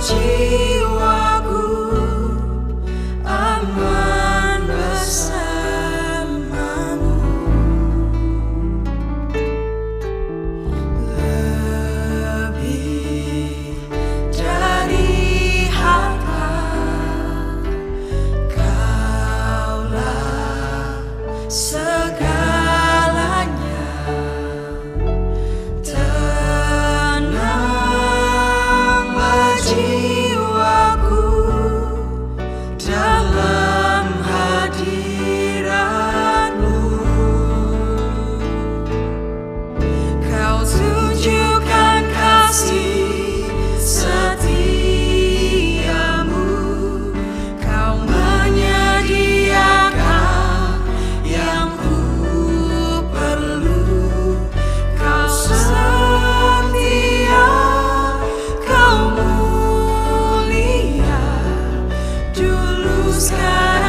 记 sky.